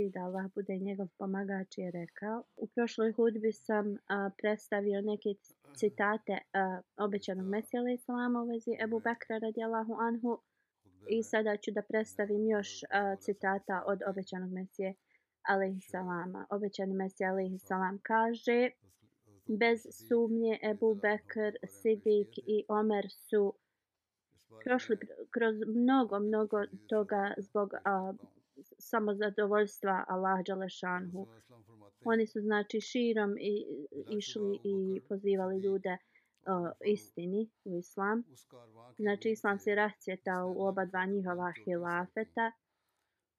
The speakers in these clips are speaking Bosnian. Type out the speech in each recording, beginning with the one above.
I da Allah bude njegov pomagač je rekao. U prošloj hudbi sam a, predstavio neke citate a, obećanog Mesija alaih salama u vezi Ebu Bekra radijallahu anhu i sada ću da predstavim još a, citata od obećanog Mesije alaih salama. Obećani Mesija alaih salam kaže bez sumnje Ebu Bekr, Sidik i Omer su prošli kroz mnogo, mnogo toga zbog a, samozadovoljstva Allah Đalešanhu. Oni su znači širom i, išli i pozivali ljude o, istini u islam. Znači islam se rascjetao u oba dva njihova hilafeta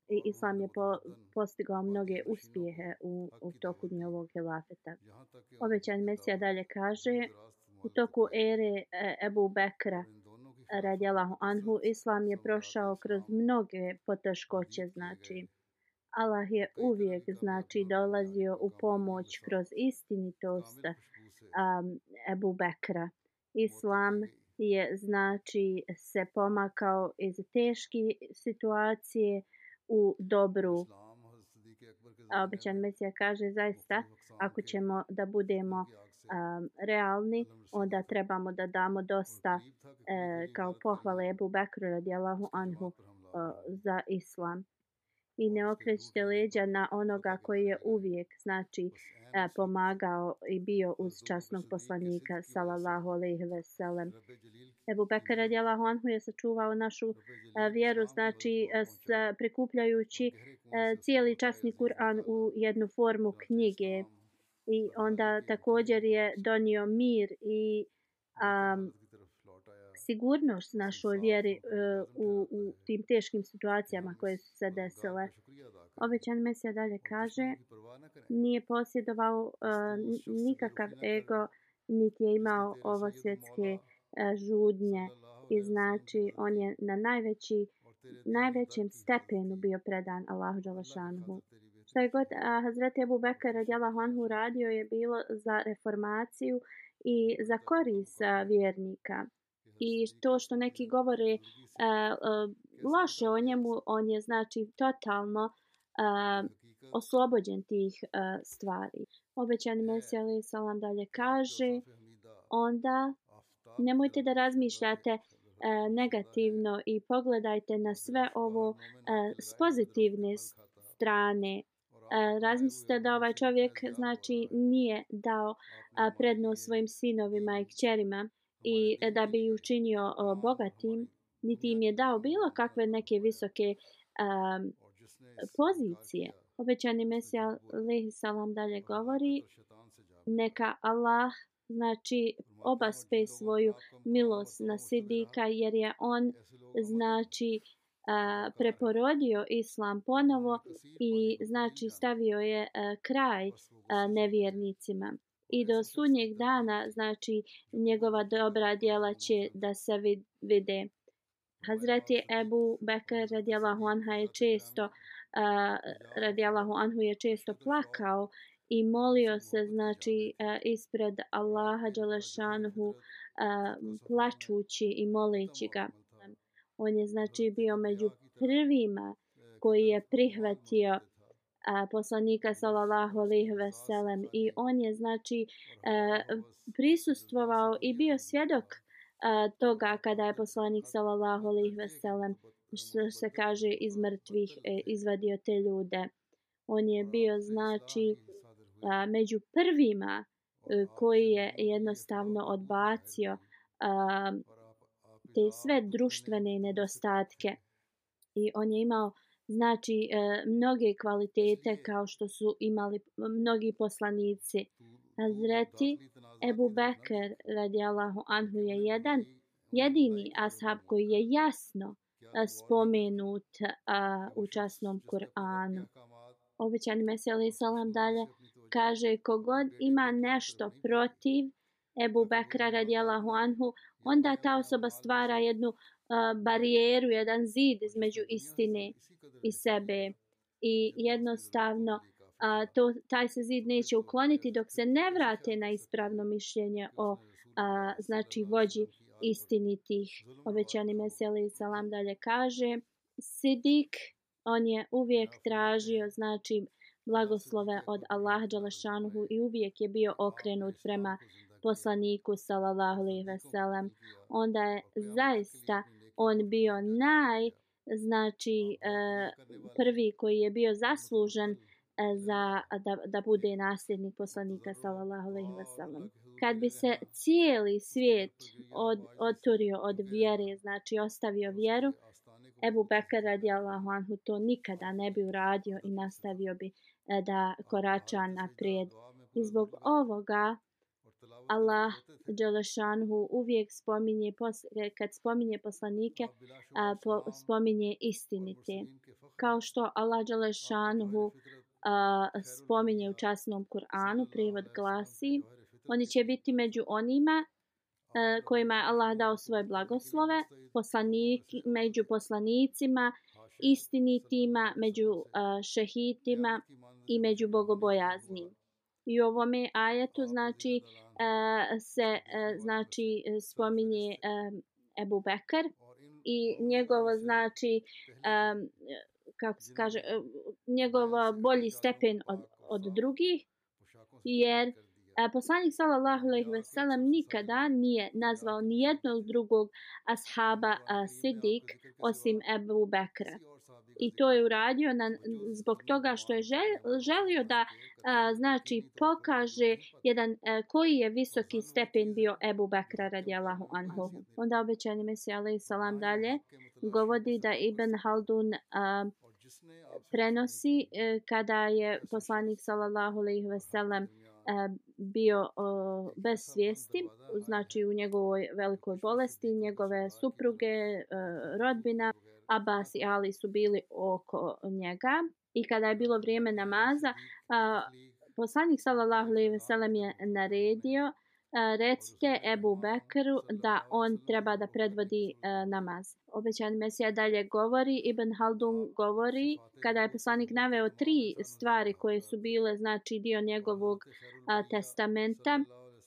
i islam je po, postigao mnoge uspjehe u, u toku njihovog hilafeta. Obećan Mesija dalje kaže u toku ere e, Ebu Bekra radijalahu anhu, islam je prošao kroz mnoge poteškoće, znači. Allah je uvijek znači dolazio u pomoć kroz istinitost um, Ebu Bekra. Islam je znači se pomakao iz teške situacije u dobru. A obećan Mesija kaže zaista ako ćemo da budemo um, realni, onda trebamo da damo dosta e, kao pohvale Ebu Bekru radijalahu anhu uh, za islam. I ne okrećite leđa na onoga koji je uvijek znači e, pomagao i bio uz časnog poslanika sallallahu alejhi ve sellem. Ebu Bekr radijallahu anhu je sačuvao našu e, vjeru znači e, s, prikupljajući e, cijeli časni Kur'an u jednu formu knjige i onda također je donio mir i um, sigurnost našoj vjeri uh, u, u tim teškim situacijama koje su se desile. Obećan Mesija dalje kaže, nije posjedovao uh, nikakav ego, niti je imao ovo svjetske uh, e, žudnje i znači on je na najveći najvećem stepenu bio predan Allahu Đalašanhu. Šta je god a, Hazreti Ebu Bekar radijalahu anhu radio je bilo za reformaciju i za koris vjernika. I to što neki govore a, a, loše o njemu, on je znači totalno a, oslobođen tih a, stvari. Obećani Mesija alaih salam dalje kaže, onda nemojte da razmišljate e, negativno i pogledajte na sve ovo e, s pozitivne strane E, razmislite da ovaj čovjek znači nije dao e, prednost svojim sinovima i kćerima i da bi ih učinio bogatim, niti im je dao bilo kakve neke visoke um, pozicije. Obećani Mesija Lehi Salam dalje govori neka Allah znači obaspe svoju milost na Sidika jer je on znači a, preporodio islam ponovo i znači stavio je a, kraj a, nevjernicima. I do sunnjeg dana, znači, njegova dobra djela će da se vide. Hazreti Ebu Bekr radijalahu anha je često, uh, radijalahu anhu je često plakao i molio se, znači, uh, ispred Allaha Đalešanhu uh, plačući i moleći ga. On je znači bio među prvima koji je prihvatio a, poslanika sallallahu alejhi ve sellem. I on je znači a, prisustvovao i bio svjedok a, toga kada je poslanik sallallahu alejhi ve sellem što se kaže iz mrtvih e, izvadio te ljude. On je bio znači a, među prvima a, koji je jednostavno odbacio a, te sve društvene nedostatke i on je imao znači e, mnoge kvalitete kao što su imali mnogi poslanici. Hazreti Ebu Bekr radijallahu anhu je jedan jedini ashab koji je jasno e, spomenut a, u časnom Kur'anu. Obećani Meseli Salam dalje kaže kogod ima nešto protiv Ebu Bekra radijallahu anhu, onda ta osoba stvara jednu uh, barijeru, jedan zid između istine i sebe. I jednostavno a, to, taj se zid neće ukloniti dok se ne vrate na ispravno mišljenje o a, znači vođi istinitih. Obećani meseli salam dalje kaže Sidik on je uvijek tražio znači blagoslove od Allah Đalašanuhu i uvijek je bio okrenut prema poslaniku sallallahu alejhi ve sellem. onda je zaista on bio naj znači e, prvi koji je bio zaslužen e, za da, da bude nasljednik poslanika sallallahu alejhi ve sellem. kad bi se cijeli svijet od oturio od vjere. znači ostavio vjeru Ebu Bekr radijallahu anhu to nikada ne bi uradio i nastavio bi e, da korača naprijed. i zbog ovoga Allah Đelešanhu uvijek spominje, kad spominje poslanike, a, po, spominje istinite. Kao što Allah Đelešanhu a, spominje u časnom Kur'anu, prevod glasi, oni će biti među onima a, kojima je Allah dao svoje blagoslove, poslanik, među poslanicima, istinitima, među a, šehitima i među bogobojaznim. I ovome ajetu znači e, se e, znači spominje e, Ebu Bekar i njegovo znači kako se kaže njegov bolji stepen od, od drugih jer poslanik sallallahu alejhi ve sellem nikada nije nazvao ni jednog drugog ashaba Sidik osim Ebu Bekra i to je uradio na, zbog toga što je žel, želio da a, znači pokaže jedan a, koji je visoki stepen bio Ebu Bekra radijallahu anhu. Onda obećani Mesija alaih salam dalje govodi da Ibn Haldun a, prenosi a, kada je poslanik sallallahu alaihi ve sellem e, bio o, bez svijesti, znači u njegovoj velikoj bolesti, njegove supruge, o, rodbina, Abbas i Ali su bili oko njega i kada je bilo vrijeme namaza, a, poslanik sallallahu alejhi ve sellem je naredio a, recite Ebu Bekru da on treba da predvodi a, namaz. Obećan Mesija dalje govori, Ibn Haldun govori, kada je poslanik naveo tri stvari koje su bile znači dio njegovog a, testamenta,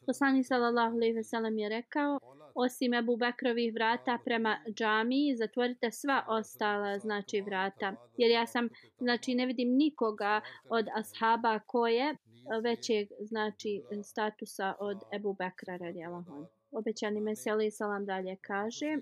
poslanik sallallahu alejhi ve sellem je rekao osim Ebu Bekrovih vrata prema džamiji, zatvorite sva ostala znači vrata. Jer ja sam, znači ne vidim nikoga od ashaba koje većeg znači statusa od Ebu Bekra radijalahon. Obećani Meseli Salam dalje kaže,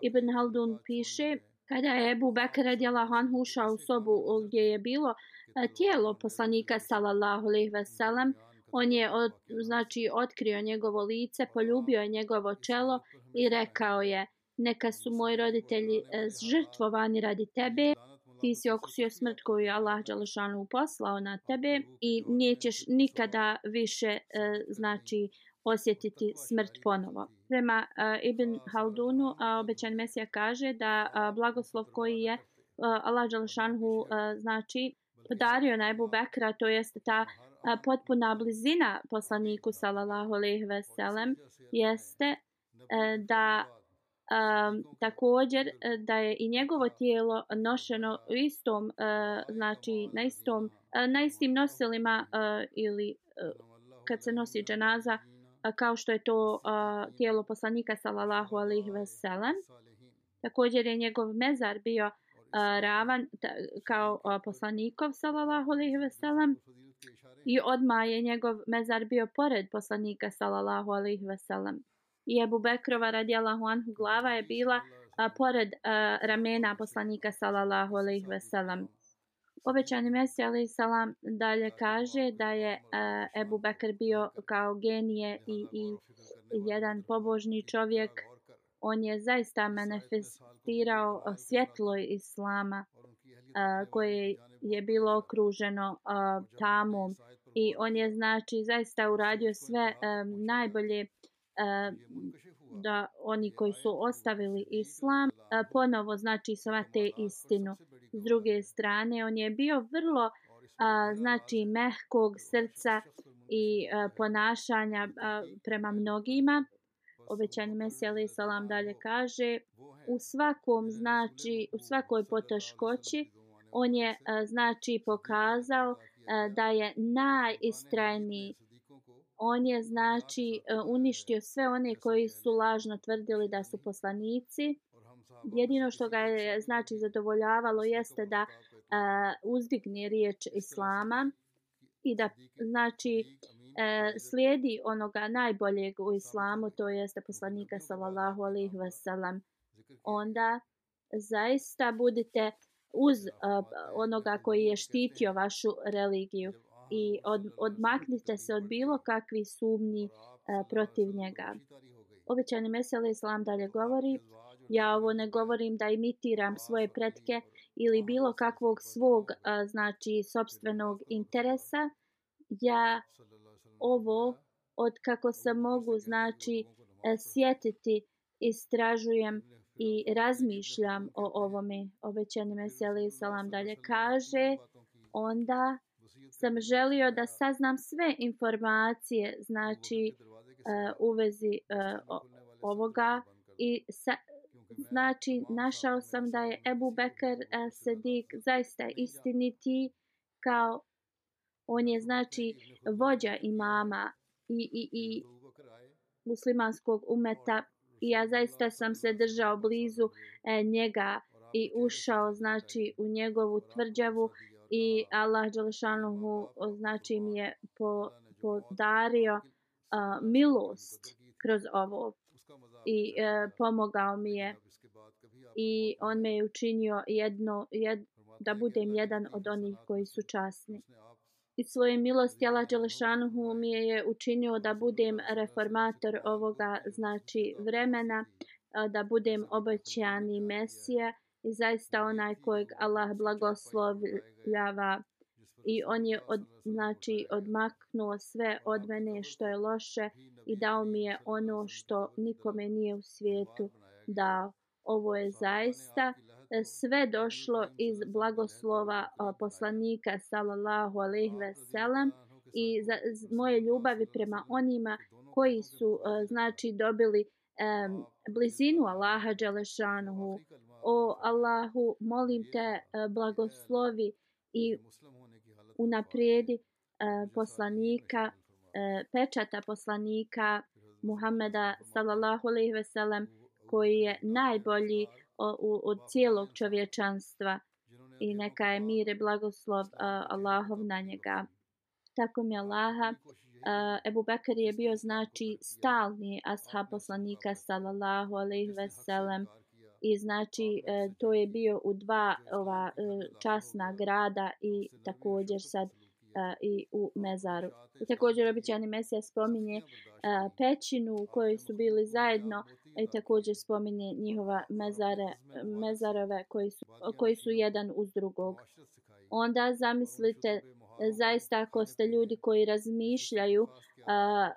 Ibn Haldun piše, kada je Ebu Bekr radijalahon ušao u sobu gdje je bilo e, tijelo poslanika sallallahu alejhi ve sellem, On je od, znači otkrio njegovo lice, poljubio je njegovo čelo i rekao je neka su moji roditelji e, žrtvovani radi tebe. Ti si okusio smrt koju je Allah Đalešanu poslao na tebe i nećeš nikada više e, znači osjetiti smrt ponovo. Prema uh, Ibn Haldunu, uh, obećan Mesija kaže da uh, blagoslov koji je uh, Allah Đalešanu uh, znači podario na Ebu Bekra, to jeste ta potpuna blizina poslaniku sallallahu alejhi ve sellem jeste e, da um, također e, da je i njegovo tijelo nošeno u istom uh, znači na istom uh, na istim nosilima uh, ili uh, kad se nosi dženaza uh, kao što je to uh, tijelo poslanika sallallahu alejhi ve sellem također je njegov mezar bio uh, ravan kao poslanikov sallallahu alejhi ve sellem i odma je njegov mezar bio pored poslanika sallallahu alejhi ve sellem i Abu Bekrova radijallahu anhu glava je bila a, pored a, ramena poslanika sallallahu alejhi ve sellem Obećani Mesija alejhi salam dalje kaže da je a, Ebu Bekr bio kao genije i, i jedan pobožni čovjek. On je zaista manifestirao svjetlo islama a, koje je bilo okruženo a, tamom i on je znači zaista uradio sve um, najbolje um, da oni koji su ostavili islam uh, ponovo znači svate istinu. S druge strane on je bio vrlo uh, znači mehkog srca i uh, ponašanja uh, prema mnogima. Obećani Mesija alaih salam dalje kaže u svakom znači u svakoj poteškoći on je e, znači pokazao E, da je najistrajniji. On je znači e, uništio sve one koji su lažno tvrdili da su poslanici. Jedino što ga je znači zadovoljavalo jeste da e, uzdigne riječ islama i da znači e, slijedi onoga najboljeg u islamu, to jeste poslanika sallallahu alaihi wasallam, onda zaista budite uz uh, onoga koji je štitio vašu religiju i od, odmaknite se od bilo kakvi sumnji uh, protiv njega. Obećani Mesele Islam dalje govori, ja ovo ne govorim da imitiram svoje pretke ili bilo kakvog svog, uh, znači, sobstvenog interesa. Ja ovo od kako se mogu znači e, sjetiti istražujem i razmišljam o ovome obećani meseli salam dalje. Kaže onda sam želio da saznam sve informacije znači uh, u vezi uh, ovoga i sa, znači našao sam da je Ebu Bekr uh, Sedik zaista istiniti kao on je znači vođa imama i, i, i muslimanskog umeta i ja zaista sam se držao blizu e, njega i ušao znači u njegovu tvrđavu i Allah Đelešanuhu znači mi je po, podario a, milost kroz ovo. I e, pomogao mi je. I on me je učinio jedno, jed, da budem jedan od onih koji su časni i svoje milosti Allah Đelešanuhu mi je učinio da budem reformator ovoga znači vremena, da budem obećani Mesija i zaista onaj kojeg Allah blagoslovljava i on je od, znači odmaknuo sve od mene što je loše i dao mi je ono što nikome nije u svijetu dao. Ovo je zaista E, sve došlo iz blagoslova e, poslanika sallallahu alejhi ve sellem i za, moje ljubavi prema onima koji su e, znači dobili um, blizinu Allaha dželešanuhu o Allahu molim te blagoslovi i unaprijedi uh, poslanika uh, pečata poslanika Muhameda sallallahu alejhi ve sellem koji je najbolji od cijelog čovječanstva i neka je mir i blagoslov uh, Allahov na njega. Tako mi Allaha, uh, Ebu Bekir je bio znači stalni ashab poslanika sallallahu alaihi ve sellem i znači uh, to je bio u dva ova uh, časna grada i također sad e, i u mezaru. I također običani Mesija spominje uh, pećinu u kojoj su bili zajedno i također spominje njihova mezare, mezarove koji su, koji su jedan uz drugog. Onda zamislite zaista ako ste ljudi koji razmišljaju a,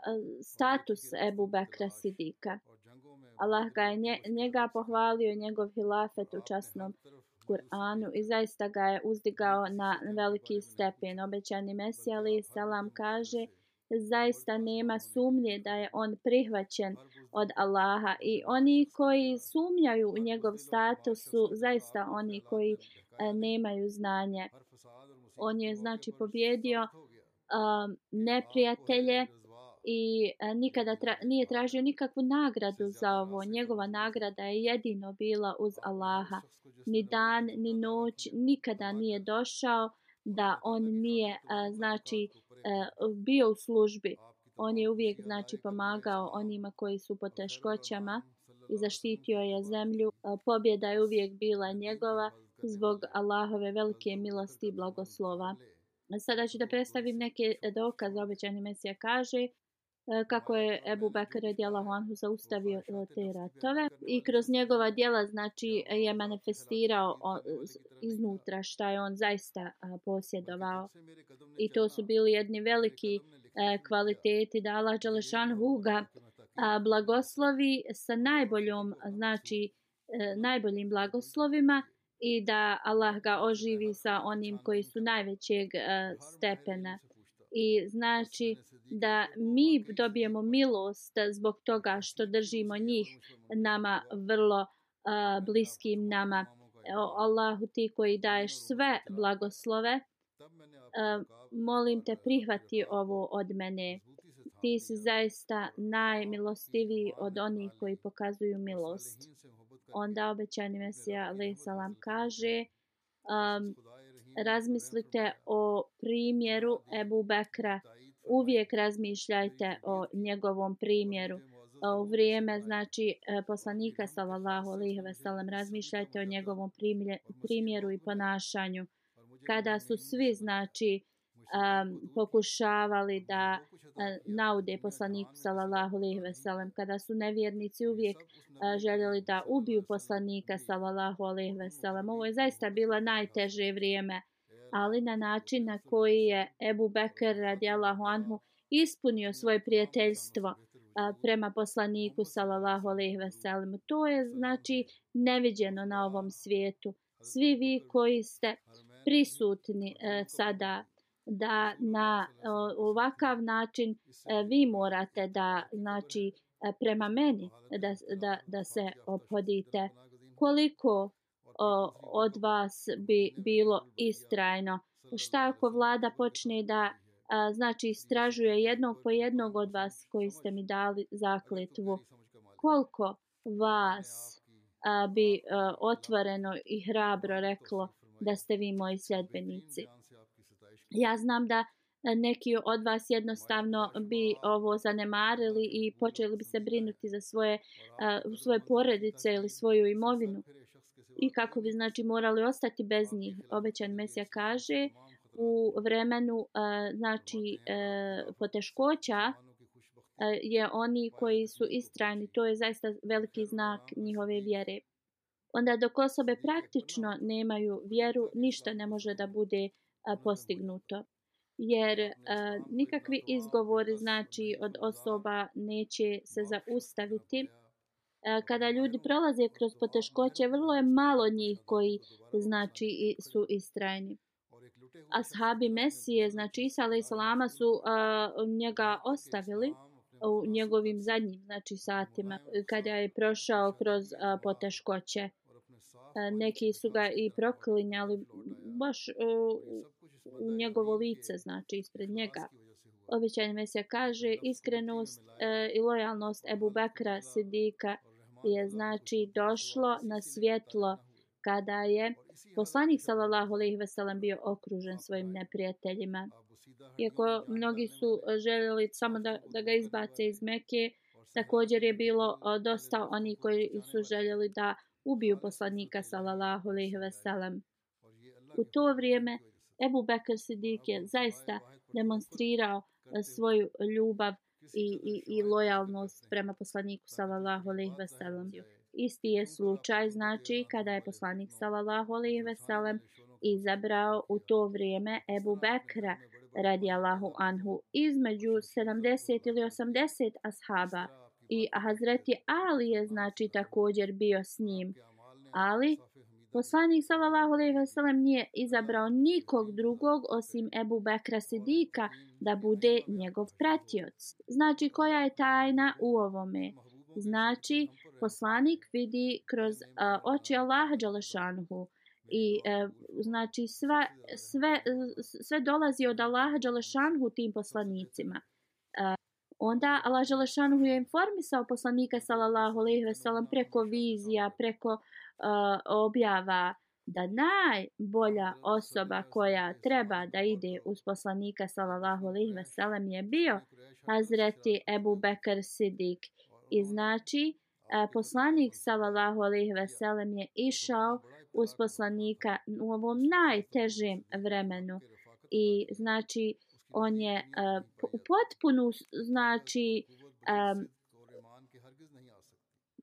status Ebu Bekra Sidika. Allah ga je nje, njega pohvalio njegov hilafet u časnom Kur'anu i zaista ga je uzdigao na veliki stepen. Obećani Mesija ali salam kaže zaista nema sumnje da je on prihvaćen od Allaha i oni koji sumnjaju u njegov status su zaista oni koji e, nemaju znanje. On je znači pobjedio um, e, neprijatelje i e, nikada tra, nije tražio nikakvu nagradu za ovo. Njegova nagrada je jedino bila uz Allaha. Ni dan, ni noć, nikada nije došao da on nije e, znači E, bio u službi. On je uvijek znači pomagao onima koji su po teškoćama i zaštitio je zemlju. E, pobjeda je uvijek bila njegova zbog Allahove velike milosti i blagoslova. Sada ću da predstavim neke dokaze. Obećani Mesija kaže E, kako je Ebu Bekr radijalahu anhu zaustavio e, te ratove. I kroz njegova djela znači je manifestirao iznutra šta je on zaista posjedovao. I to su bili jedni veliki e, kvaliteti da Allah Đalešanhu ga blagoslovi sa najboljom znači najboljim blagoslovima i da Allah ga oživi sa onim koji su najvećeg stepena. I znači da mi dobijemo milost zbog toga što držimo njih nama vrlo uh, bliskim nama. O Allahu ti koji daješ sve blagoslove, uh, molim te prihvati ovo od mene. Ti si zaista najmilostiviji od onih koji pokazuju milost. Onda obećani Mesija alaih salam kaže um, razmislite o primjeru Ebu Bekra uvijek razmišljajte o njegovom primjeru. U vrijeme znači e, poslanika sallallahu alejhi ve sellem razmišljajte o njegovom primjeru i ponašanju. Kada su svi znači um, pokušavali da uh, naude poslaniku sallallahu alejhi ve sellem kada su nevjernici uvijek uh, željeli da ubiju poslanika sallallahu alejhi ve sellem ovo je zaista bilo najteže vrijeme ali na način na koji je Ebu Bekr radijallahu anhu ispunio svoje prijateljstvo a, prema poslaniku sallallahu alejhi ve sellem. To je znači neviđeno na ovom svijetu. Svi vi koji ste prisutni e, sada da na o, ovakav način e, vi morate da znači e, prema meni da, da, da se ophodite koliko o, od vas bi bilo istrajno. Šta ako vlada počne da a, znači istražuje jednog po jednog od vas koji ste mi dali zakletvu? Koliko vas a, bi a, otvoreno i hrabro reklo da ste vi moji sljedbenici? Ja znam da neki od vas jednostavno bi ovo zanemarili i počeli bi se brinuti za svoje, uh, svoje porodice ili svoju imovinu i kako bi znači morali ostati bez njih. Obećan Mesija kaže u vremenu e, znači e, poteškoća e, je oni koji su istrajni, to je zaista veliki znak njihove vjere. Onda dok osobe praktično nemaju vjeru, ništa ne može da bude postignuto. Jer nikakvi izgovori znači od osoba neće se zaustaviti E, kada ljudi prolaze kroz poteškoće, vrlo je malo njih koji znači su istrajni. Ashabi Mesije, znači Isa alaih salama su uh, njega ostavili u njegovim zadnjim znači satima kada je prošao kroz uh, poteškoće. Neki su ga i proklinjali baš uh, u njegovo lice, znači ispred njega. Obećanje Mesija kaže iskrenost uh, i lojalnost Ebu Bekra Sidika je znači došlo na svjetlo kada je poslanik sallallahu alejhi ve sellem bio okružen svojim neprijateljima. Iako mnogi su željeli samo da, da ga izbace iz Mekke, također je bilo dosta oni koji su željeli da ubiju poslanika sallallahu alejhi ve sellem. U to vrijeme Ebu Bekr Sidik je zaista demonstrirao e, svoju ljubav i, i, i lojalnost prema poslaniku sallallahu alejhi ve sellem. Isti je slučaj znači kada je poslanik sallallahu alejhi ve sellem izabrao u to vrijeme Ebu Bekra radijallahu anhu između 70 ili 80 ashaba i Hazreti Ali je znači također bio s njim. Ali Poslanik sallallahu alejhi ve sellem nije izabrao nikog drugog osim Ebu Bekra Sidika da bude njegov pratioc. Znači koja je tajna u ovome? Znači poslanik vidi kroz uh, oči Allaha dželešanuhu i uh, znači sva, sve sve dolazi od Allaha dželešanuhu tim poslanicima. Onda Allah Želešanuhu je informisao poslanika sallallahu alejhi ve sellem preko vizija, preko uh, objava da najbolja osoba koja treba da ide uz poslanika sallallahu alejhi ve sellem je bio Hazreti Ebu Bekr Sidik. I znači uh, poslanik sallallahu alejhi ve sellem je išao uz poslanika u ovom najtežem vremenu. i znači on je uh, u potpunu znači um,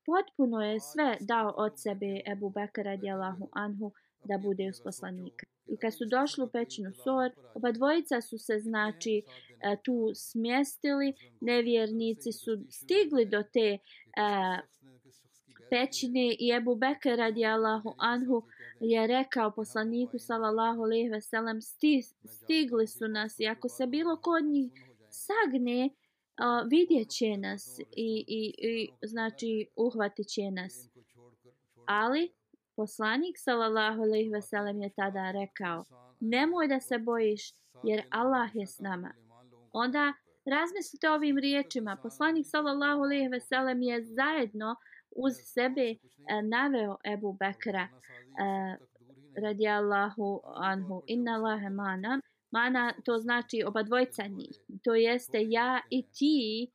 potpuno je sve dao od sebe Ebu Bekr radijalahu anhu da bude uz poslanika. I kad su došli u pećinu Sor, oba dvojica su se znači e, tu smjestili, nevjernici su stigli do te uh, pećine i Ebu Bekr radijallahu anhu je rekao poslaniku sallallahu alejhi ve sellem stigli su nas i ako se bilo kod njih sagne a, vidjet će nas i, i, i znači uhvatit će nas. Ali poslanik sallallahu alejhi ve sellem je tada rekao nemoj da se bojiš jer Allah je s nama. Onda razmislite ovim riječima. Poslanik sallallahu alejhi ve sellem je zajedno uz sebe e, naveo Ebu Bekra e, radijallahu anhu inna Allahe manam mana to znači oba dvojca njih. To jeste ja i ti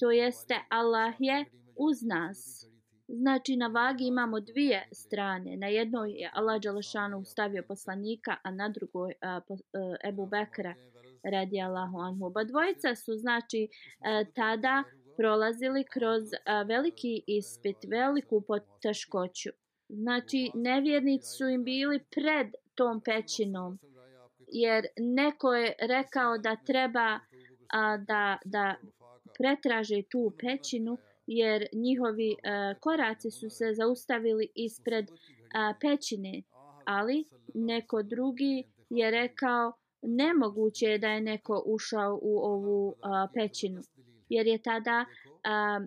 to jeste Allah je uz nas. Znači na vagi imamo dvije strane. Na jednoj je Allah Đalešanu stavio poslanika a na drugoj a, po, a, Ebu Bekra radijallahu anhu. Oba dvojca su znači a, tada prolazili kroz a, veliki ispit veliku poteškoću. Znači, nevjernici su im bili pred tom pećinom. Jer neko je rekao da treba a, da, da pretraže tu pećinu jer njihovi a, koraci su se zaustavili ispred a, pećine. Ali neko drugi je rekao nemoguće je da je neko ušao u ovu a, pećinu. Jer je tada a,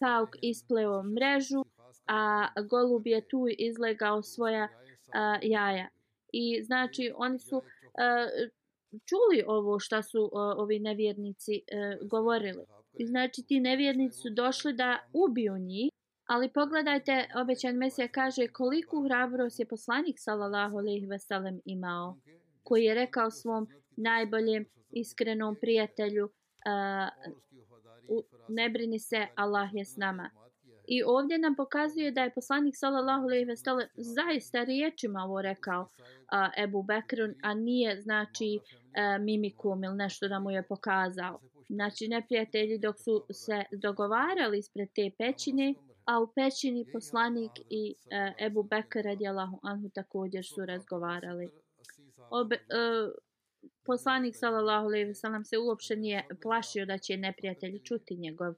pauk ispleo mrežu a golub je tu izlegao svoja a, jaja. I znači oni su čuli ovo šta su ovi nevjernici e, govorili. I znači ti nevjernici su došli da ubiju njih. Ali pogledajte, obećan Mesija kaže koliko hrabrost je poslanik sallallahu alejhi ve sellem imao, koji je rekao svom najboljem iskrenom prijatelju uh, ne brini se, Allah je s nama. I ovdje nam pokazuje da je poslanik sallallahu alejhi ve sellem zaista riječima ovo rekao a, Ebu Bekrun, a nije znači a, mimikum ili nešto da mu je pokazao. Znači neprijatelji dok su se dogovarali ispred te pećine, a u pećini poslanik i a, Ebu Bekr radijallahu anhu također su razgovarali. Obe, a, poslanik sallallahu alejhi ve sellem se uopšte nije plašio da će neprijatelji čuti njegov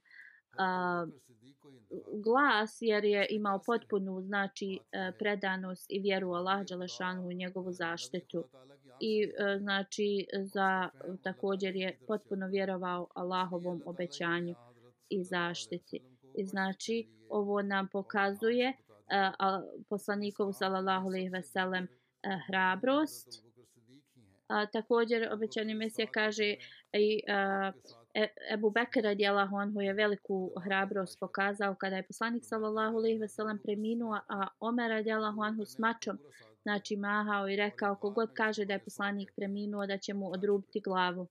a, glas jer je imao potpunu znači e, predanost i vjeru Allah dželešanu u njegovu zaštitu. I e, znači za također je potpuno vjerovao Allahovom obećanju i zaštiti. I znači ovo nam pokazuje e, a, poslanikovu sallallahu alejhi ve sellem hrabrost. A, također obećani mesija kaže i E, Ebu Bekr radijalahu anhu je veliku hrabrost pokazao kada je poslanik sallallahu alejhi ve sellem preminuo a Omer radijalahu anhu s mačom znači mahao i rekao kogod kaže da je poslanik preminuo da će mu odrubiti glavu.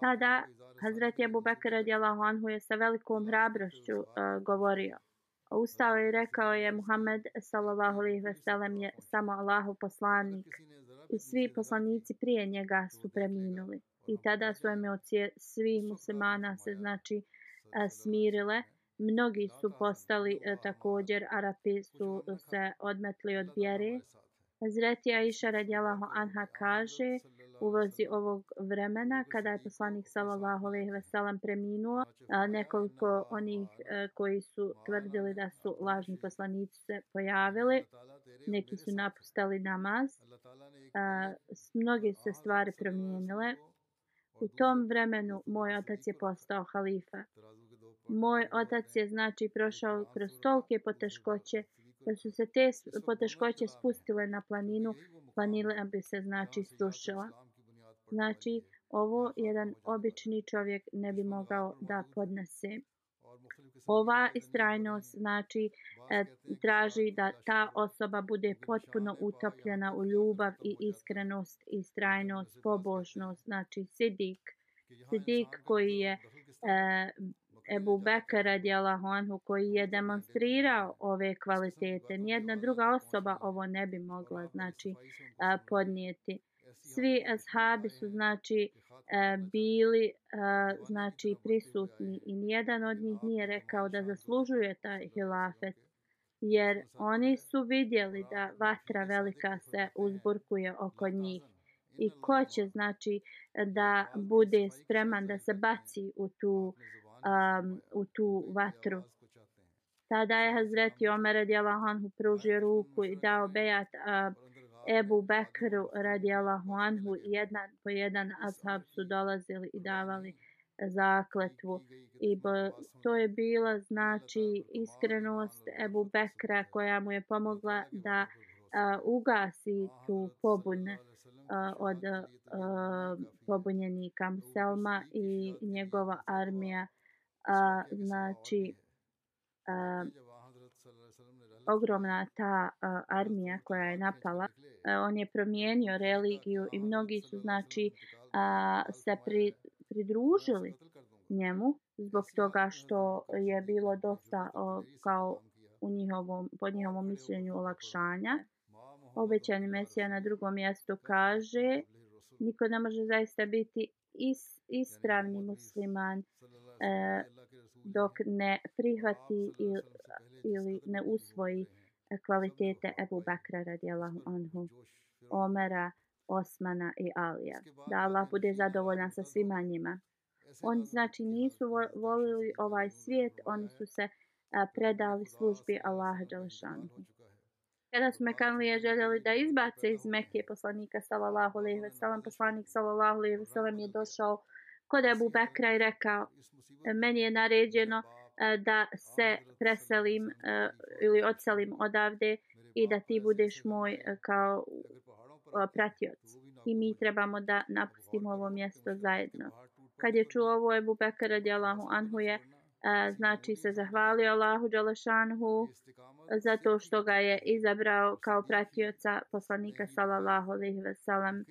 Tada Hazreti Ebu Bekr radijalahu anhu je sa velikom hrabrošću uh, govorio. Ustao je i rekao je Muhammed sallallahu alejhi ve sellem je samo Allahu poslanik i svi poslanici prije njega su preminuli i tada su emocije svih muslimana se znači smirile. Mnogi su postali e, također, Arapi su se odmetli od vjere. Zreti Aisha radijalahu anha kaže u vozi ovog vremena kada je poslanik sallallahu alejhi ve sellem preminuo nekoliko onih e, koji su tvrdili da su lažni poslanici se pojavili neki su napustali namaz mnoge se stvari promijenile U tom vremenu moj otac je postao halifa. Moj otac je znači prošao kroz tolke poteškoće da su se te poteškoće spustile na planinu, planina bi se znači strušila. Znači, Ovo jedan obični čovjek ne bi mogao da podnese. Ova istrajnost znači e, traži da ta osoba bude potpuno utopljena u ljubav i iskrenost, istrajnost, pobožnost, znači sidik. Sidik koji je e, Ebu Bekar radijalahu anhu koji je demonstrirao ove kvalitete. Nijedna druga osoba ovo ne bi mogla znači a, podnijeti. Svi ashabi su znači e, bili e, znači prisutni i nijedan od njih nije rekao da zaslužuje taj hilafet jer oni su vidjeli da vatra velika se uzburkuje oko njih i ko će znači da bude spreman da se baci u tu um, u tu vatru. Tada je Hazreti Omer radijalahu anhu pružio ruku i dao bejat uh, Ebu Bekru radijalahu anhu jedan po jedan ashab su dolazili i davali e, zakletvu. I bo, to je bila znači iskrenost Ebu Bekra koja mu je pomogla da uh, ugasi tu pobun uh, od uh, pobunjenika Selma i njegova armija a, znači a, ogromna ta uh, armija koja je napala Uh, on je promijenio religiju i mnogi su znači uh, se pri, pridružili njemu zbog toga što je bilo dosta uh, kao u njihovom, po njihovom mišljenju olakšanja. Obećani Mesija na drugom mjestu kaže niko ne može zaista biti is, ispravni musliman e, dok ne prihvati i ili ne usvoji e, kvalitete Ebu Bakra radijallahu anhu, Omera, Osmana i Alija. Da Allah bude zadovoljan sa svima njima. Oni znači nisu volili ovaj svijet, oni su se e, predali službi Allaha Đalešanu. Kada su Mekanlije željeli da izbace iz Mekke poslanika sallallahu alejhi ve sellem, poslanik sallallahu alejhi ve sellem je došao kod Ebu Bekra i rekao meni je naređeno E, da se preselim e, ili odselim odavde i da ti budeš moj e, kao pratioc. I mi trebamo da napustimo ovo mjesto zajedno. Kad je čuo ovo Ebu Bekar radijalahu anhu je znači se zahvalio Allahu Đalešanhu zato što ga je izabrao kao pratioca poslanika sallallahu alejhi ve sellem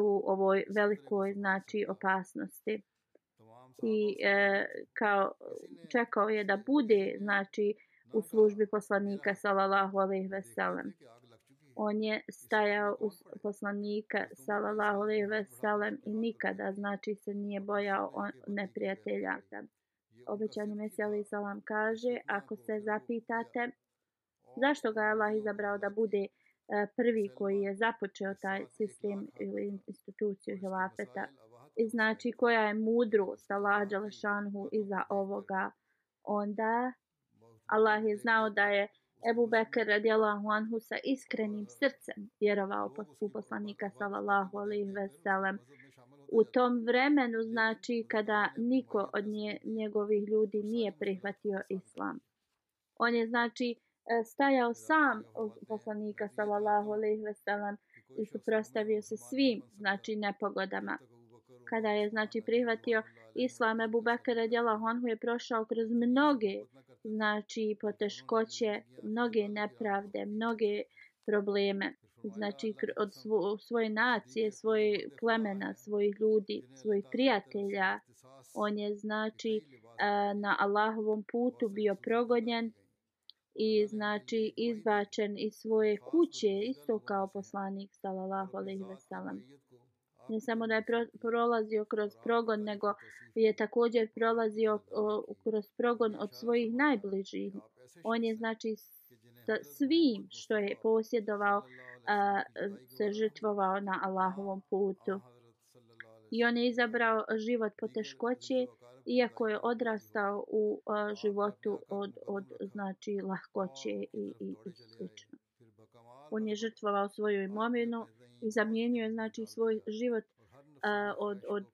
u ovoj velikoj znači opasnosti i e, kao čekao je da bude znači u službi poslanika sallallahu alejhi ve sellem on je stajao uz poslanika sallallahu alejhi ve sellem i nikada znači se nije bojao on neprijatelja. Obećani Mesija alejhi salam kaže ako se zapitate zašto ga je Allah izabrao da bude e, prvi koji je započeo taj sistem ili instituciju hilafeta? I znači koja je mudrost Allah Đalešanhu iza ovoga. Onda Allah je znao da je Ebu Bekr radijallahu anhu sa iskrenim srcem vjerovao u poslanika sallallahu alaihi veselem. u tom vremenu znači kada niko od nje, njegovih ljudi nije prihvatio islam. On je znači e, stajao sam od poslanika sallallahu alaihi veselem i suprostavio se svim znači nepogodama kada je znači prihvatio islam Abu Bakr radijallahu anhu je prošao kroz mnoge znači poteškoće, mnoge nepravde, mnoge probleme. Znači od svo, svoje nacije, svoje plemena, svojih ljudi, svojih prijatelja. On je znači na Allahovom putu bio progonjen i znači izbačen iz svoje kuće isto kao poslanik sallallahu alejhi ve sellem ne samo da je pro, prolazio kroz progon, nego je također prolazio o, kroz progon od svojih najbližih. On je znači sa svim što je posjedovao a, se žrtvovao na Allahovom putu. I on je izabrao život po teškoći, iako je odrastao u a, životu od, od znači lahkoće i, i, i slično. On je žrtvovao svoju imovinu i zamijenio je znači svoj život uh, od, od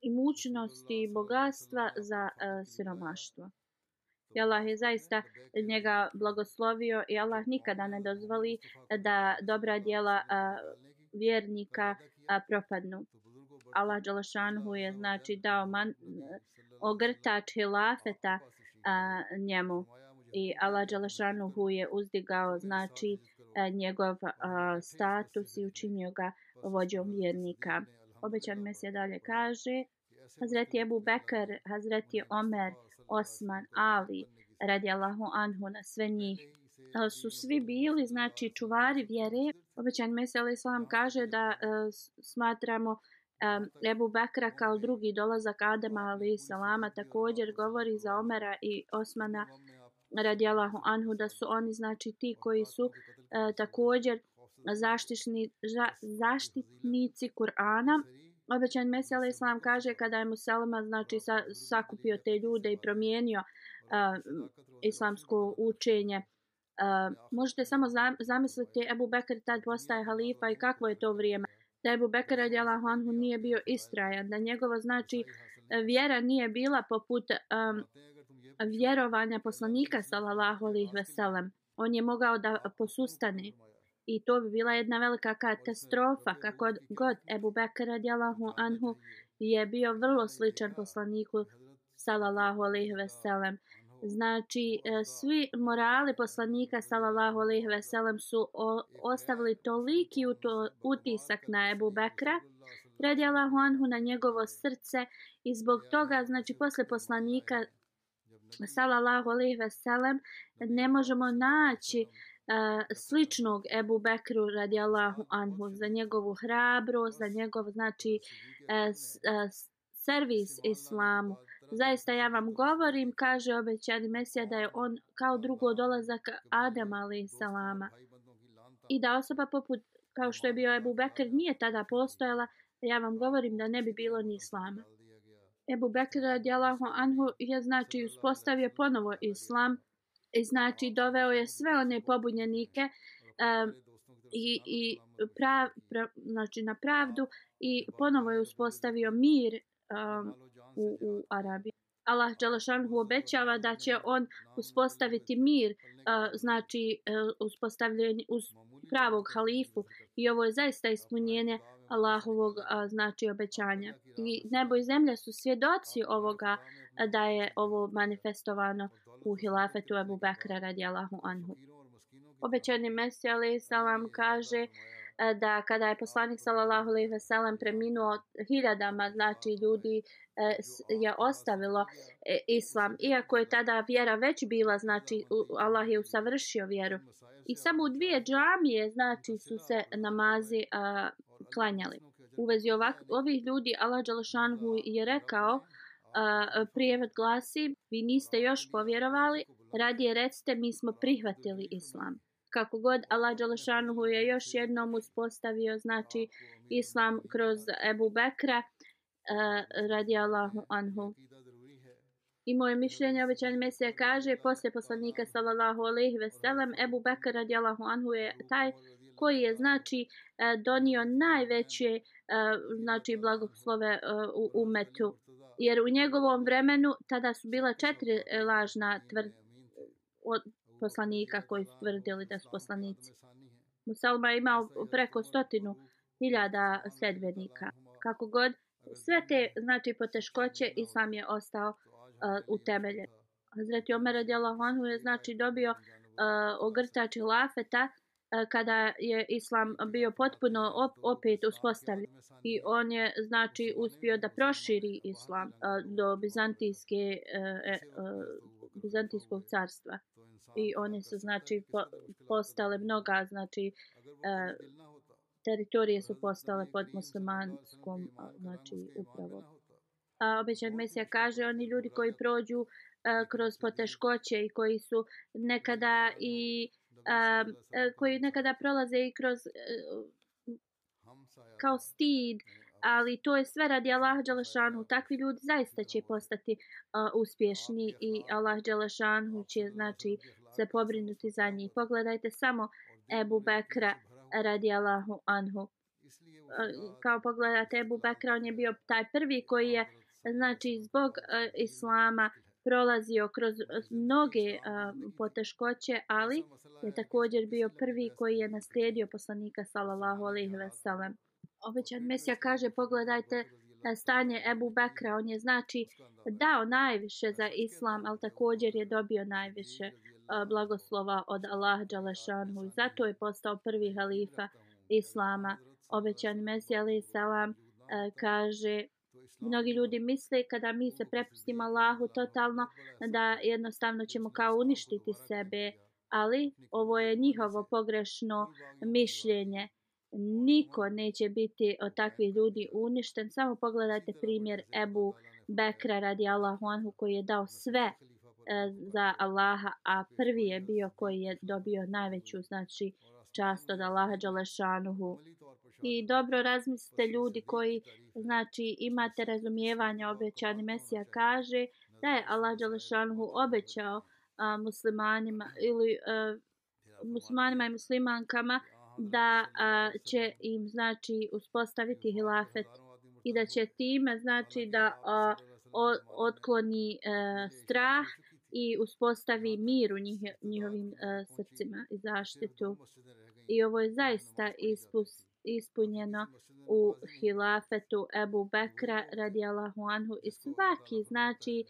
imućnosti i bogatstva za uh, siromaštvo. I Allah je zaista njega blagoslovio i Allah nikada ne dozvoli da dobra djela uh, vjernika a, propadnu. Allah Đalašanhu je znači dao man, ogrtač hilafeta a, njemu i Allah Đalašanhu je uzdigao znači E, njegov e, status i učinio ga vođom vjernika. Obećan Mesija dalje kaže Hazreti Ebu Bekr, Hazreti Omer, Osman, Ali, radi Allahu Anhu na sve njih e, su svi bili znači čuvari vjere. Obećan Mesija Ali Islam kaže da uh, smatramo um, Ebu Bekra kao drugi dolazak Adama Ali Salama također govori za Omera i Osmana radi Allahu Anhu da su oni znači ti koji su e, također zaštišni, za, zaštitnici Kur'ana. Obećan Mesija alaih Islam kaže kada je Muselma znači sa, sakupio te ljude i promijenio e, islamsko učenje E, možete samo zamisliti Ebu Bekr tad postaje halifa i kakvo je to vrijeme. Da Ebu Bekr radijalahu anhu nije bio istrajan. Da njegova znači vjera nije bila poput um, vjerovanja poslanika sallallahu alaihi veselem. On je mogao da posustane. I to bi bila jedna velika katastrofa. Kako god Ebu Bekr radijalahu anhu je bio vrlo sličan poslaniku sallallahu alaihi veselem. Znači, e, svi morali poslanika sallallahu alejhi ve sellem su ostavili toliki utisak na Ebu Bekra, radijallahu anhu na njegovo srce i zbog toga, znači, posle poslanika sallallahu alaihi ve sellem ne možemo naći uh, sličnog Ebu Bekru radijallahu anhu za njegovu hrabrost, za njegov, znači, uh, uh, servis islamu. Zaista ja vam govorim, kaže obećani Mesija, da je on kao drugo dolazak Adama ali salama. I da osoba poput, kao što je bio Ebu Bekr, nije tada postojala, ja vam govorim da ne bi bilo ni islama. Ebu Bekr radijalahu anhu je znači uspostavio ponovo islam i znači doveo je sve one pobunjenike um, i, i prav, pra, znači na pravdu i ponovo je uspostavio mir um, u, u Arabiji. Allah Đalašanhu obećava da će on uspostaviti mir, uh, znači e, uh, uspostavljenje uz pravog halifu i ovo je zaista ispunjenje Allahovog znači obećanja. I nebo i zemlja su svjedoci ovoga da je ovo manifestovano u hilafetu Abu Bakra radi Allahu anhu. Obećani Mesija alaih salam kaže da kada je poslanik sallallahu alejhi ve sellem preminuo hiljadama znači ljudi je ostavilo e, islam iako je tada vjera već bila znači Allah je usavršio vjeru i samo u dvije džamije znači su se namazi a, klanjali u vezi ovak, ovih ljudi Allah dželešanhu je rekao a, prijevod glasi vi niste još povjerovali radije recite mi smo prihvatili islam kako god Allah Đalešanuhu je još jednom uspostavio znači islam kroz Ebu Bekra uh, radi Allahu anhu. I moje mišljenje obećan Mesija kaže poslije poslanika sallallahu alaihi ve sellem Ebu Bekr radi Allahu anhu je taj koji je znači e, donio najveće e, znači blagoslove e, u umetu. Jer u njegovom vremenu tada su bila četiri lažna tvrd, poslanika koji su tvrdili da su poslanici. Musalma je imao preko stotinu hiljada sledbenika. Kako god, sve te znači poteškoće Islam je ostao uh, utemeljen. Hazreti Omer radijallahu anhu je znači dobio uh, ogrtač lafeta uh, E, kada je Islam bio potpuno op opet uspostavljen. I on je znači uspio da proširi Islam e, do Bizantijske uh, Bizantijskog carstva i one su znači po, postale mnoga znači e, teritorije su postale pod muslimanskom znači upravom. A obećan Mesija kaže oni ljudi koji prođu a, e, kroz poteškoće i koji su nekada i Um, eh, koji nekada prolaze i kroz eh, kao stid ali to je sve radi Allah Đelešanu. Takvi ljudi zaista će postati uh, uspješni i Allah Đelešanu će znači se pobrinuti za njih. Pogledajte samo Ebu Bekra radi Allahu Anhu. Uh, kao pogledate Ebu Bekra, on je bio taj prvi koji je znači zbog uh, Islama prolazio kroz eh, mnoge uh, poteškoće, ali je također bio prvi koji je naslijedio poslanika sallallahu alejhi ve sellem. obećan Mesija kaže pogledajte eh, stanje Ebu Bekra. On je znači dao najviše za islam, ali također je dobio najviše blagoslova od Allaha Đalešanhu I zato je postao prvi halifa islama. Obećan Mesija alaih salam kaže Mnogi ljudi misle kada mi se prepustimo Allahu totalno da jednostavno ćemo kao uništiti sebe, ali ovo je njihovo pogrešno mišljenje. Niko neće biti od takvih ljudi uništen. Samo pogledajte primjer Ebu Bekra radi Allahu Anhu koji je dao sve e, za Allaha, a prvi je bio koji je dobio najveću znači čast od Allaha Đalešanuhu i dobro razmislite ljudi koji znači imate razumijevanje obećani Mesija kaže da je Allah Đalešanuhu obećao a, muslimanima ili a, muslimanima i muslimankama da a, će im znači uspostaviti hilafet i da će time znači da a, o, otkloni a, strah i uspostavi mir u njih, njihovim a, srcima i zaštitu. I ovo je zaista ispust ispunjeno u hilafetu Ebu Bekra radijallahu anhu i svaki znači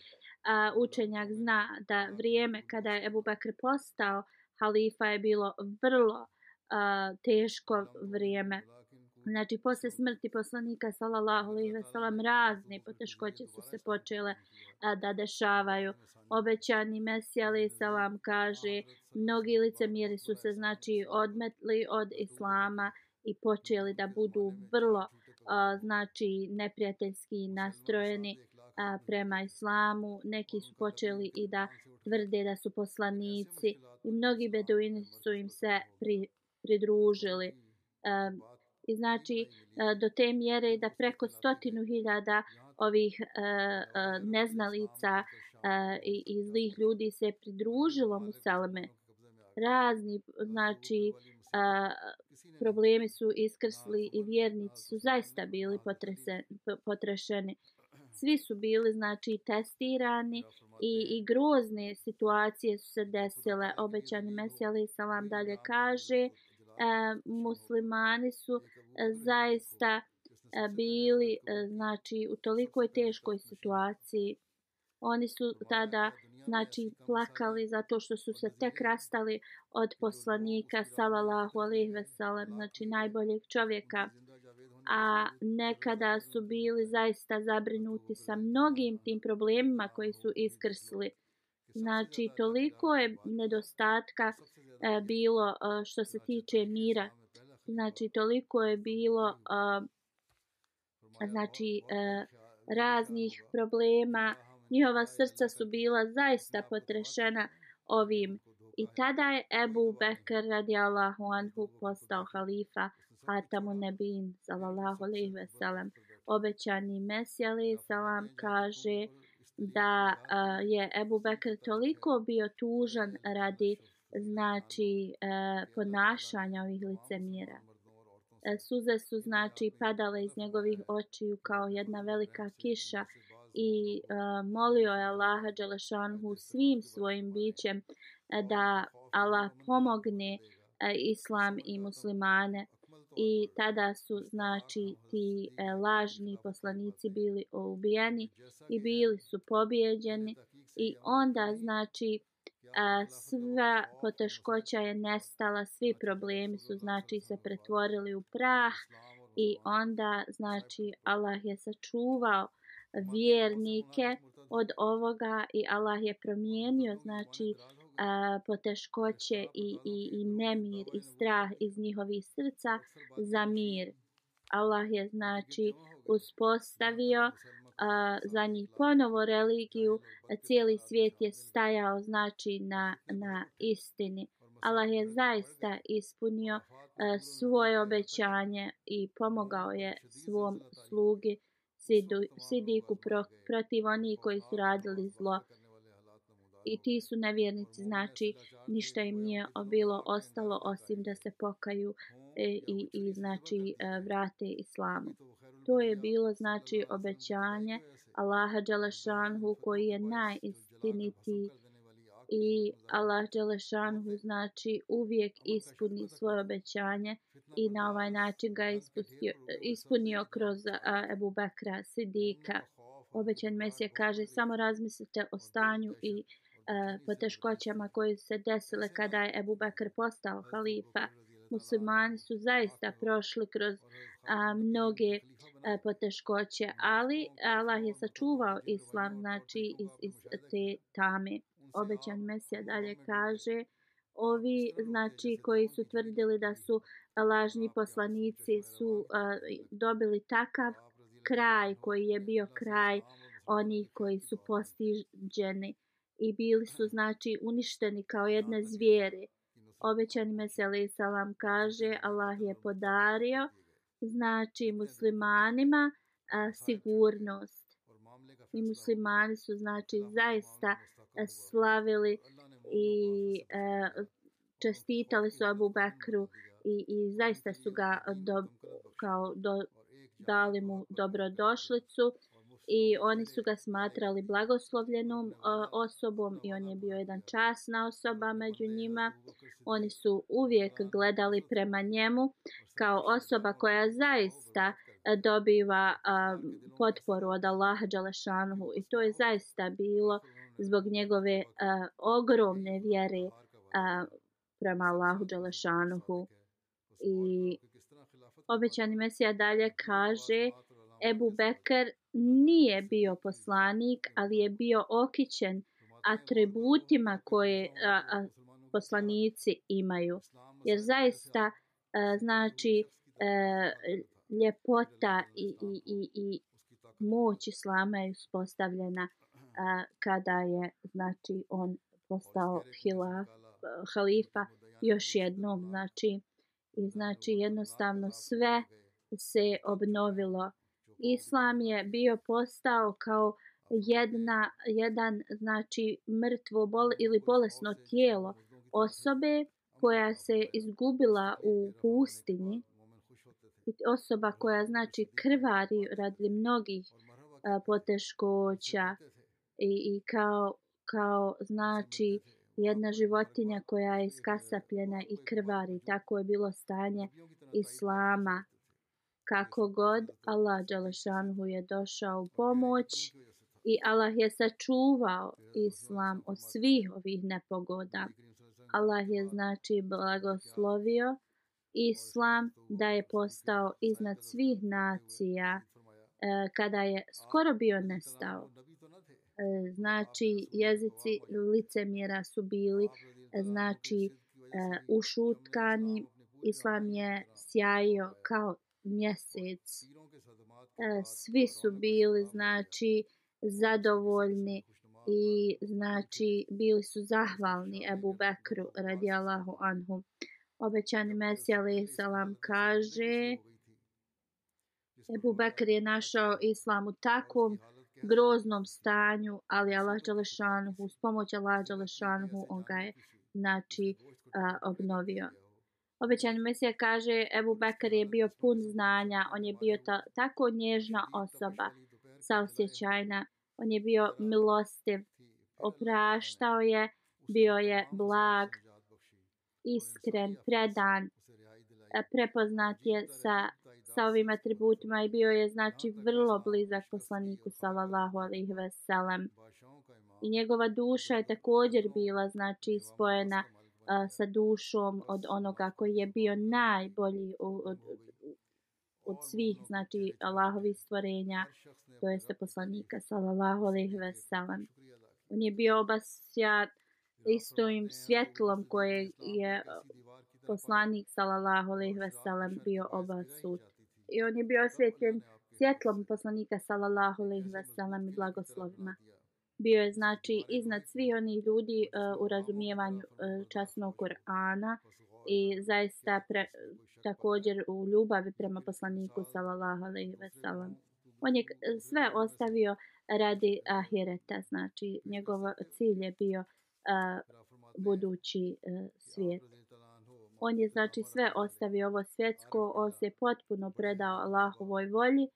a, učenjak zna da vrijeme kada je Ebu Bekr postao halifa je bilo vrlo a, teško vrijeme. Znači, posle smrti poslanika, sallallahu alaihi ve sellem, razne poteškoće su se počele a, da dešavaju. Obećani Mesija, alaihi salam, kaže, mnogi licemjeri su se, znači, odmetli od islama i počeli da budu vrlo a, znači neprijateljski nastrojeni a, prema islamu. Neki su počeli i da tvrde da su poslanici i mnogi beduini su im se pri, pridružili. A, I znači e, do te mjere da preko stotinu hiljada ovih e, e, neznalica i, i zlih ljudi se pridružilo Musaleme. Razni, znači, problemi su iskrsli i vjernici su zaista bili potrešeni. Svi su bili znači testirani i, i grozne situacije su se desile. Obećani Mesija Ali Salam dalje kaže uh, E, muslimani su e, zaista e, bili znači u tolikoj teškoj situaciji. Oni su tada znači plakali zato što su se tek rastali od poslanika sallallahu alejhi ve sellem znači najboljeg čovjeka a nekada su bili zaista zabrinuti sa mnogim tim problemima koji su iskrsli znači toliko je nedostatka bilo e, što se tiče mira. znači toliko je bilo e, znači e, raznih problema. Njihova srca su bila zaista potrešena ovim. i tada je Ebu Bekr radijallahu anhu postao halifa Hatamu Nebin sallallahu alaihi ve sellem obećani Mesija alaihi salam kaže da uh, je Ebu Bekr toliko bio tužan radi znači e, ponašanja ovih licemira. Uh, e, suze su znači padale iz njegovih očiju kao jedna velika kiša i e, molio je Allaha Đelešanhu svim svojim bićem da Allah pomogne islam i muslimane i tada su znači ti e, lažni poslanici bili ubijeni i bili su pobjeđeni i onda znači a, sva poteškoća je nestala svi problemi su znači se pretvorili u prah i onda znači Allah je sačuvao vjernike od ovoga i Allah je promijenio znači a, poteškoće i, i, i nemir i strah iz njihovih srca za mir. Allah je znači uspostavio a, za njih ponovo religiju, a cijeli svijet je stajao znači na, na istini. Allah je zaista ispunio a, svoje obećanje i pomogao je svom slugi sidu, sidiku pro, protiv onih koji su radili zlo. I ti su nevjernici, znači ništa im nije bilo ostalo osim da se pokaju i, i, i znači e, vrate islamu. To je bilo znači obećanje Allaha Đalašanhu koji je najistinitiji i Allah Đelešanhu znači uvijek ispuni svoje obećanje i na ovaj način ga ispustio, ispunio kroz a, Ebu Bekra Sidika. Obećan Mesija kaže samo razmislite o stanju i a, poteškoćama koje se desile kada je Ebu Bekr postao halifa. Muslimani su zaista prošli kroz a, mnoge a, poteškoće, ali Allah je sačuvao islam znači iz, iz te tame. Obećan Mesija dalje kaže ovi znači koji su tvrdili da su lažni poslanici su uh, dobili takav kraj koji je bio kraj onih koji su postiđeni i bili su znači uništeni kao jedne zvijere. Obećani Meseli Salam kaže Allah je podario znači muslimanima a, sigurnost. I muslimani su znači zaista slavili i a, čestitali su Abu Bekru i, i zaista su ga do, kao do, dali mu dobrodošlicu i oni su ga smatrali blagoslovljenom e, osobom i on je bio jedan časna osoba među njima. Oni su uvijek gledali prema njemu kao osoba koja zaista e, dobiva e, potporu od Allaha Đalešanuhu i to je zaista bilo zbog njegove ogromne vjere prema Allahu Đalešanuhu. I obećani Mesija dalje kaže Ebu Bekr nije bio poslanik, ali je bio okićen atributima koje a, a, poslanici imaju. Jer zaista a, znači a, ljepota i, i, i, i moć Islama je uspostavljena a, kada je znači on postao hilaf, halifa još jednom znači i znači jednostavno sve se obnovilo islam je bio postao kao jedna jedan znači mrtvo bol ili bolesno tijelo osobe koja se izgubila u pustinji osoba koja znači krvari radi mnogih a, poteškoća i, i kao, kao znači jedna životinja koja je iskasapljena i krvari. Tako je bilo stanje Islama. Kako god Allah Đalešanhu je došao u pomoć i Allah je sačuvao Islam od svih ovih nepogoda. Allah je znači blagoslovio Islam da je postao iznad svih nacija e, kada je skoro bio nestao. E, znači jezici licemjera su bili e, znači e, ušutkani islam je sjajio kao mjesec e, svi su bili znači zadovoljni i znači bili su zahvalni Ebu Bekru radijallahu anhu obećani Mesija alaih salam kaže Ebu Bekr je našao islam u takvom groznom stanju, ali Allah Đalešanhu, s pomoć Allah Đalešanhu, on ga je znači, a, obnovio. Obećani Mesija kaže, Ebu Bekar je bio pun znanja, on je bio ta, tako nježna osoba, saosjećajna, on je bio milostiv, opraštao je, bio je blag, iskren, predan, prepoznat je sa sa ovim atributima i bio je znači vrlo blizak poslaniku sallallahu alaihi ve sellem. I njegova duša je također bila znači spojena sa dušom od onoga koji je bio najbolji od, od, od svih znači Allahovih stvorenja, to jeste poslanika sallallahu alejhi ve sellem. On je bio obasjat istojim svjetlom koje je poslanik sallallahu alejhi ve sellem bio obasut i on je bio osvjetljen svjetlom poslanika sallallahu alejhi ve sellem i blagoslovima. Bio je znači iznad svih onih ljudi uh, u razumijevanju uh, časnog Kur'ana i zaista pre, također u ljubavi prema poslaniku sallallahu alejhi ve sellem. On je sve ostavio radi ahireta, znači njegov cilj je bio uh, budući uh, svijet. On je znači sve ostavio ovo svjetsko, on se potpuno predao Allahovoj volji.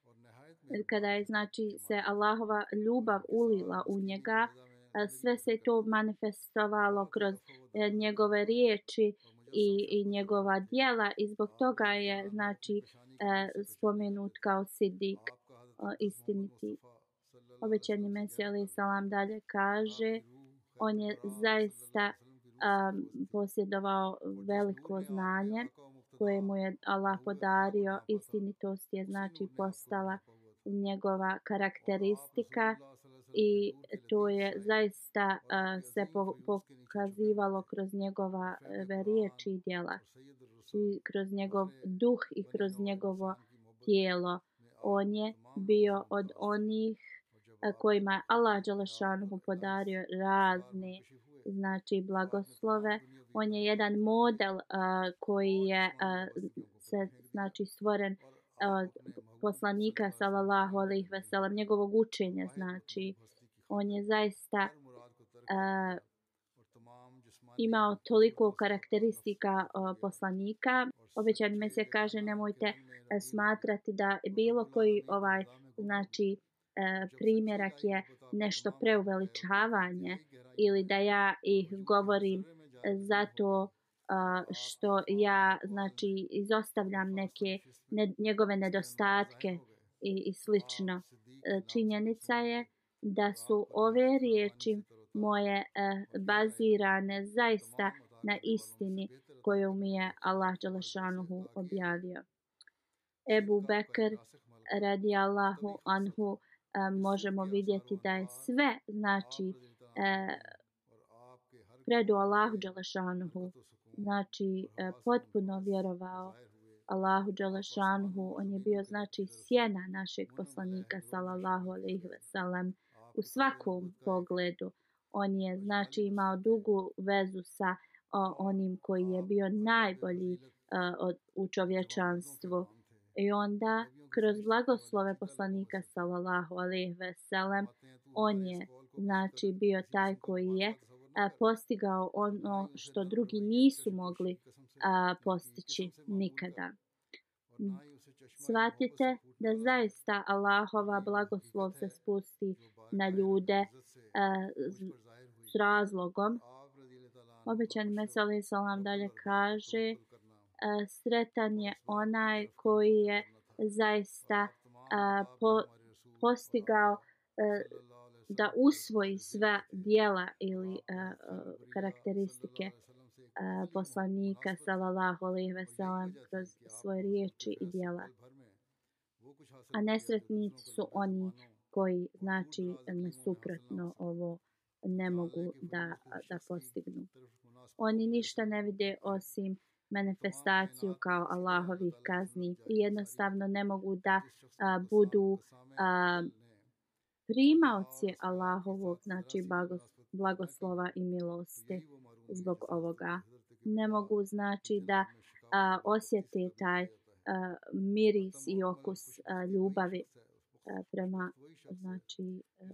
Kada je znači se Allahova ljubav ulila u njega sve se to manifestovalo kroz e, njegove riječi i, i njegova dijela i zbog toga je znači e, spomenut kao sidik istiniti. Obećani Mesija alaih salam dalje kaže on je zaista um, posjedovao veliko znanje koje mu je Allah podario. Istinitost je znači postala njegova karakteristika i to je zaista uh, se po, pokazivalo kroz njegova uh, riječi i djela. I kroz njegov duh i kroz njegovo tijelo. On je bio od onih uh, kojima je Allah Đalašanu podario razne znači blagoslove. On je jedan model uh, koji je uh, se znači stvoren od poslanika sallallahu alejhi ve sellem njegovog učenja znači on je zaista uh, imao toliko karakteristika uh, poslanika. Obećani me se kaže nemojte uh, smatrati da bilo koji ovaj znači uh, primjerak je nešto preuveličavanje ili da ja ih govorim zato što ja znači izostavljam neke ne, njegove nedostatke i, i slično. E, činjenica je da su ove riječi moje e, bazirane zaista na istini koju mi je Allah Đalašanuhu objavio. Ebu Bekr radi Allahu anhu e, možemo vidjeti da je sve znači predu Allahu Đalašanuhu znači e, potpuno vjerovao Allahu Đalašanuhu. On je bio znači sjena našeg poslanika sallallahu alaihi ve sellem u svakom pogledu. On je znači imao dugu vezu sa o, onim koji je bio najbolji uh, od, u čovječanstvu. I onda kroz blagoslove poslanika sallallahu alaihi ve sellem on je znači bio taj koji je postigao ono što drugi nisu mogli a, postići nikada. Svatite da zaista Allahova blagoslov se spusti na ljude a, s razlogom. Obećan Mesali Salam dalje kaže a, sretan je onaj koji je zaista a, po, postigao a, da usvoji sva dijela ili uh, karakteristike uh, poslanika sallallahu alejhi ve sellem kroz svoje riječi i dijela. A nesretnici su oni koji znači nasuprotno ovo ne mogu da, da postignu. Oni ništa ne vide osim manifestaciju kao Allahovih kazni i jednostavno ne mogu da a, budu a, primaoci Allahovog, znači blagoslova i milosti zbog ovoga. Ne mogu znači da a, osjete taj a, miris i okus a, ljubavi a, prema znači a,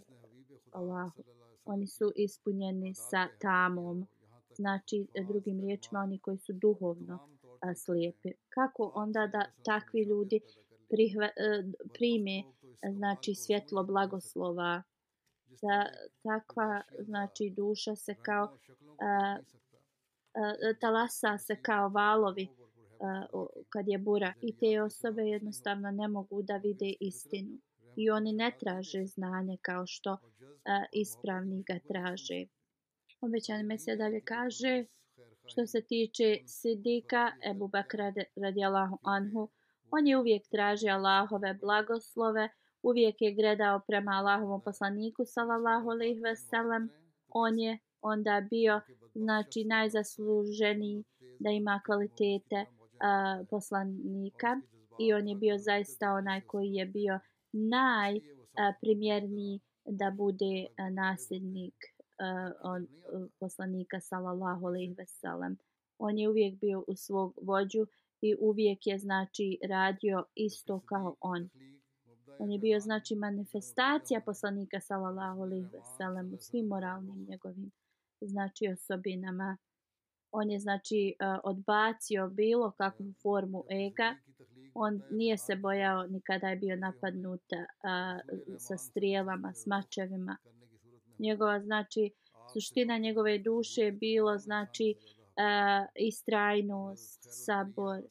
Allahu. Oni su ispunjeni sa tamom, znači drugim riječima oni koji su duhovno a, slijepi. Kako onda da takvi ljudi prihva, a, prime znači svjetlo blagoslova da takva znači duša se kao uh, uh, talasa se kao valovi uh, kad je bura i te osobe jednostavno ne mogu da vide istinu i oni ne traže znanje kao što uh, ispravni ga traže obećan me se dalje kaže što se tiče Sidika Ebu Bakra radijalahu anhu on je uvijek tražio Allahove blagoslove uvijek je gledao prema Allahovom poslaniku sallallahu alejhi ve sellem. On je onda bio znači najzasluženiji da ima kvalitete uh, poslanika. I on je bio zaista onaj koji je bio najprimjerniji da bude uh, nasljednik uh, on, uh, poslanika sallallahu alejhi ve sellem. On je uvijek bio u svog vođu i uvijek je znači radio isto kao on. On je bio znači manifestacija poslanika sallallahu alejhi ve sellem u svim moralnim njegovim znači osobinama. On je znači e, odbacio bilo kakvu formu ega. On nije se bojao nikada je bio napadnut e, sa strijelama, s mačevima. Njegova znači suština njegove duše je bilo znači a, istrajnost, sabor,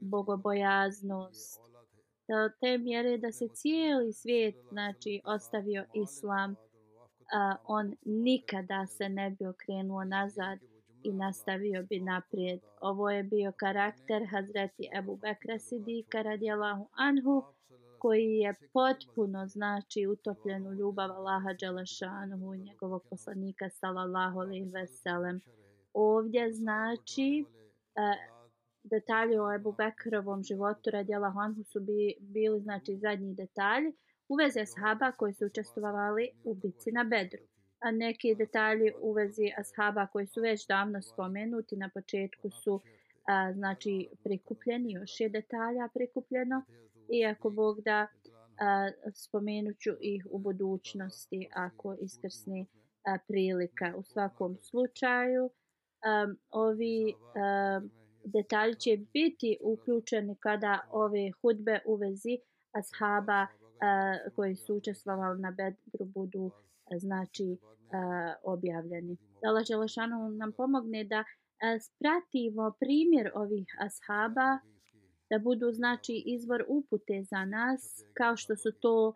bogobojaznost. Do te mjere da se cijeli svijet znači ostavio islam, uh, on nikada se ne bi okrenuo nazad i nastavio bi naprijed. Ovo je bio karakter Hazreti Ebu Bekra Sidika radijalahu anhu, koji je potpuno znači utopljen u ljubav Allaha Đelešanuhu i njegovog poslanika sallallahu alaihi veselem. Ovdje znači uh, detalji o Ebu Bekrovom životu radijalahu anhu su bi, bili znači zadnji detalji u vezi ashaba koji su učestvovali u bici na Bedru. A neki detalji u vezi ashaba koji su već davno spomenuti na početku su a, znači prikupljeni, još je detalja prikupljeno i ako Bog da a, spomenuću ih u budućnosti ako iskrsni a, prilika. U svakom slučaju a, ovi a, detalji će biti uključeni kada ove hudbe u vezi ashaba a, koji su učestvovali na Bedru budu eh, znači a, objavljeni. Allah Želešanu nam pomogne da a, spratimo primjer ovih ashaba da budu znači izvor upute za nas kao što su to uh,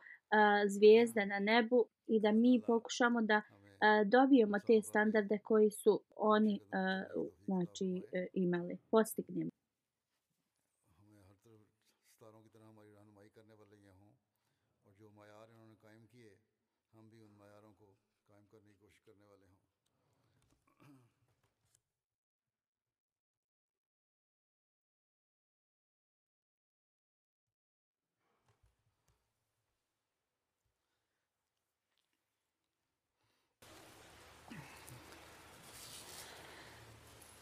zvijezde na nebu i da mi pokušamo da uh, dobijemo te standarde koji su oni znači a, imali. Postignemo